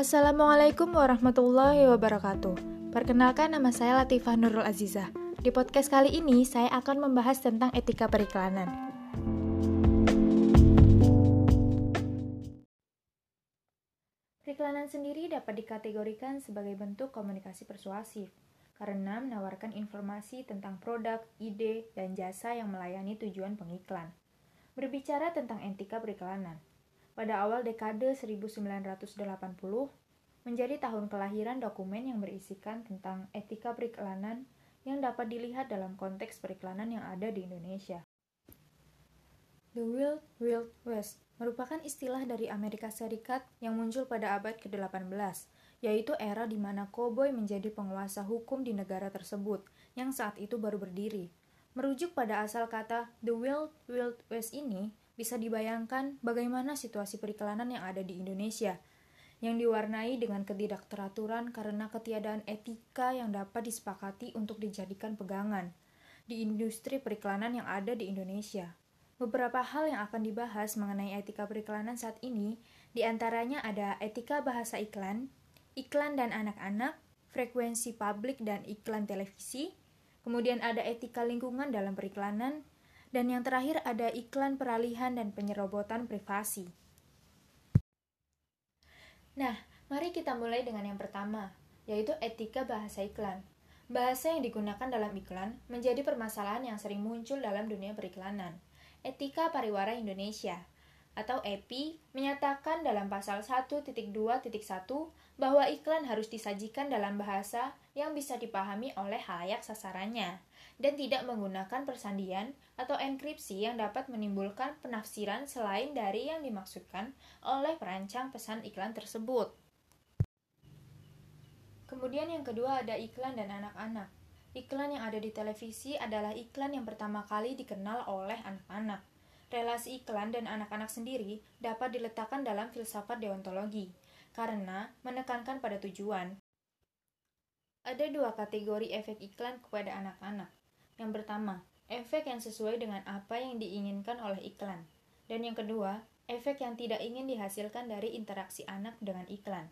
Assalamualaikum warahmatullahi wabarakatuh. Perkenalkan nama saya Latifah Nurul Azizah. Di podcast kali ini saya akan membahas tentang etika periklanan. Periklanan sendiri dapat dikategorikan sebagai bentuk komunikasi persuasif karena menawarkan informasi tentang produk, ide, dan jasa yang melayani tujuan pengiklan. Berbicara tentang etika periklanan, pada awal dekade 1980 menjadi tahun kelahiran dokumen yang berisikan tentang etika periklanan yang dapat dilihat dalam konteks periklanan yang ada di Indonesia. The Wild Wild West merupakan istilah dari Amerika Serikat yang muncul pada abad ke-18, yaitu era di mana koboi menjadi penguasa hukum di negara tersebut yang saat itu baru berdiri. Merujuk pada asal kata The Wild Wild West ini, bisa dibayangkan bagaimana situasi periklanan yang ada di Indonesia, yang diwarnai dengan ketidakteraturan karena ketiadaan etika yang dapat disepakati untuk dijadikan pegangan di industri periklanan yang ada di Indonesia. Beberapa hal yang akan dibahas mengenai etika periklanan saat ini, di antaranya ada etika bahasa iklan, iklan dan anak-anak, frekuensi publik dan iklan televisi, kemudian ada etika lingkungan dalam periklanan, dan yang terakhir ada iklan peralihan dan penyerobotan privasi. Nah, mari kita mulai dengan yang pertama, yaitu etika bahasa iklan. Bahasa yang digunakan dalam iklan menjadi permasalahan yang sering muncul dalam dunia periklanan. Etika Pariwara Indonesia atau EPI menyatakan dalam pasal 1.2.1 bahwa iklan harus disajikan dalam bahasa yang bisa dipahami oleh halayak sasarannya dan tidak menggunakan persandian atau enkripsi yang dapat menimbulkan penafsiran selain dari yang dimaksudkan oleh perancang pesan iklan tersebut. Kemudian yang kedua ada iklan dan anak-anak. Iklan yang ada di televisi adalah iklan yang pertama kali dikenal oleh anak-anak. Relasi iklan dan anak-anak sendiri dapat diletakkan dalam filsafat deontologi, karena menekankan pada tujuan. Ada dua kategori efek iklan kepada anak-anak. Yang pertama, efek yang sesuai dengan apa yang diinginkan oleh iklan. Dan yang kedua, efek yang tidak ingin dihasilkan dari interaksi anak dengan iklan.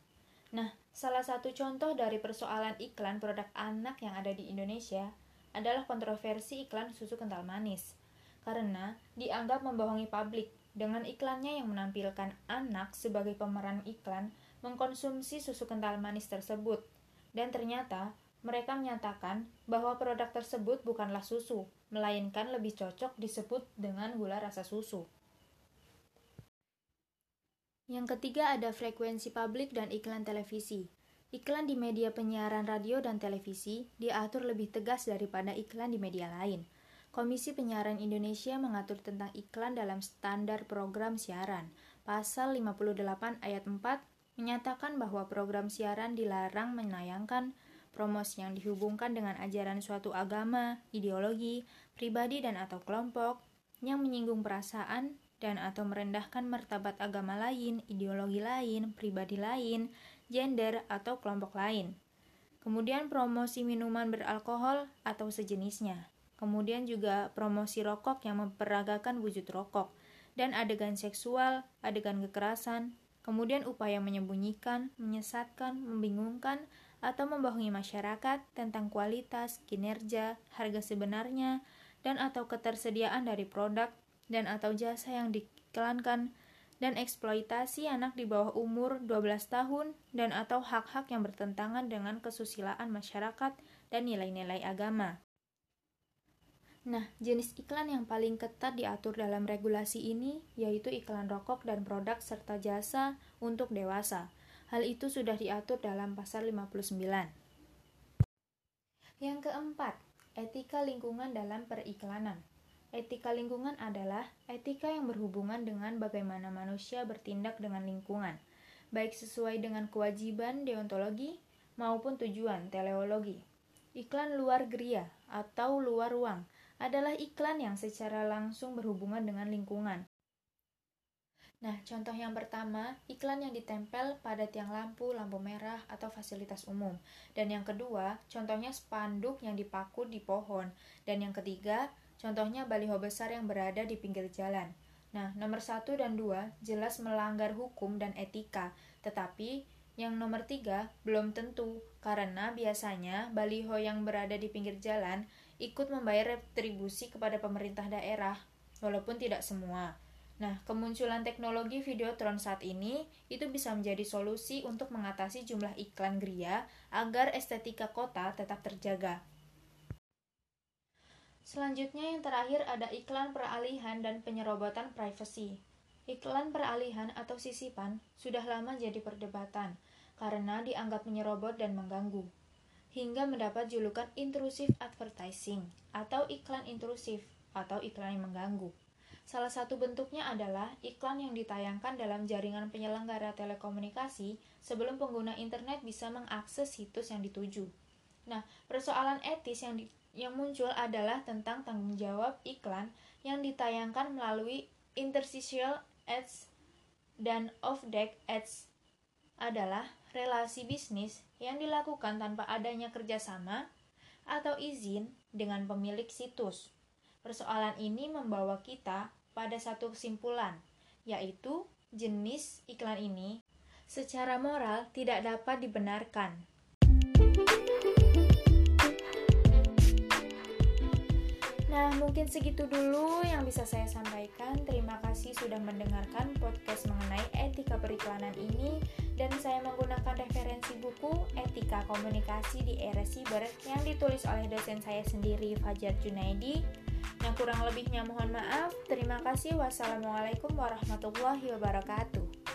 Nah, salah satu contoh dari persoalan iklan produk anak yang ada di Indonesia adalah kontroversi iklan susu kental manis. Karena dianggap membohongi publik dengan iklannya yang menampilkan anak sebagai pemeran iklan mengkonsumsi susu kental manis tersebut. Dan ternyata mereka menyatakan bahwa produk tersebut bukanlah susu, melainkan lebih cocok disebut dengan gula rasa susu. Yang ketiga ada frekuensi publik dan iklan televisi. Iklan di media penyiaran radio dan televisi diatur lebih tegas daripada iklan di media lain. Komisi Penyiaran Indonesia mengatur tentang iklan dalam standar program siaran. Pasal 58 ayat 4 menyatakan bahwa program siaran dilarang menayangkan promosi yang dihubungkan dengan ajaran suatu agama, ideologi, pribadi dan atau kelompok yang menyinggung perasaan dan atau merendahkan martabat agama lain, ideologi lain, pribadi lain, gender atau kelompok lain. Kemudian promosi minuman beralkohol atau sejenisnya. Kemudian juga promosi rokok yang memperagakan wujud rokok dan adegan seksual, adegan kekerasan, kemudian upaya menyembunyikan, menyesatkan, membingungkan, atau membohongi masyarakat tentang kualitas, kinerja, harga sebenarnya, dan atau ketersediaan dari produk dan atau jasa yang diiklankan dan eksploitasi anak di bawah umur 12 tahun dan atau hak-hak yang bertentangan dengan kesusilaan masyarakat dan nilai-nilai agama. Nah, jenis iklan yang paling ketat diatur dalam regulasi ini yaitu iklan rokok dan produk serta jasa untuk dewasa. Hal itu sudah diatur dalam pasal 59. Yang keempat, etika lingkungan dalam periklanan. Etika lingkungan adalah etika yang berhubungan dengan bagaimana manusia bertindak dengan lingkungan, baik sesuai dengan kewajiban deontologi maupun tujuan teleologi. Iklan luar geria atau luar ruang adalah iklan yang secara langsung berhubungan dengan lingkungan, Nah, contoh yang pertama, iklan yang ditempel pada tiang lampu, lampu merah, atau fasilitas umum. Dan yang kedua, contohnya spanduk yang dipaku di pohon. Dan yang ketiga, contohnya baliho besar yang berada di pinggir jalan. Nah, nomor satu dan dua jelas melanggar hukum dan etika, tetapi Yang nomor tiga, belum tentu, karena biasanya baliho yang berada di pinggir jalan ikut membayar retribusi kepada pemerintah daerah, walaupun tidak semua. Nah, kemunculan teknologi Videotron saat ini itu bisa menjadi solusi untuk mengatasi jumlah iklan geria agar estetika kota tetap terjaga. Selanjutnya yang terakhir ada iklan peralihan dan penyerobotan privasi. Iklan peralihan atau sisipan sudah lama jadi perdebatan karena dianggap menyerobot dan mengganggu hingga mendapat julukan intrusive advertising atau iklan intrusif atau iklan yang mengganggu. Salah satu bentuknya adalah iklan yang ditayangkan dalam jaringan penyelenggara telekomunikasi sebelum pengguna internet bisa mengakses situs yang dituju. Nah, persoalan etis yang di, yang muncul adalah tentang tanggung jawab iklan yang ditayangkan melalui interstitial ads dan off-deck ads adalah relasi bisnis yang dilakukan tanpa adanya kerjasama atau izin dengan pemilik situs. Persoalan ini membawa kita pada satu kesimpulan, yaitu jenis iklan ini secara moral tidak dapat dibenarkan. Nah, mungkin segitu dulu yang bisa saya sampaikan. Terima kasih sudah mendengarkan podcast mengenai etika periklanan ini dan saya menggunakan referensi buku Etika Komunikasi di Era Siber yang ditulis oleh dosen saya sendiri Fajar Junaidi yang kurang lebihnya mohon maaf. Terima kasih. Wassalamualaikum warahmatullahi wabarakatuh.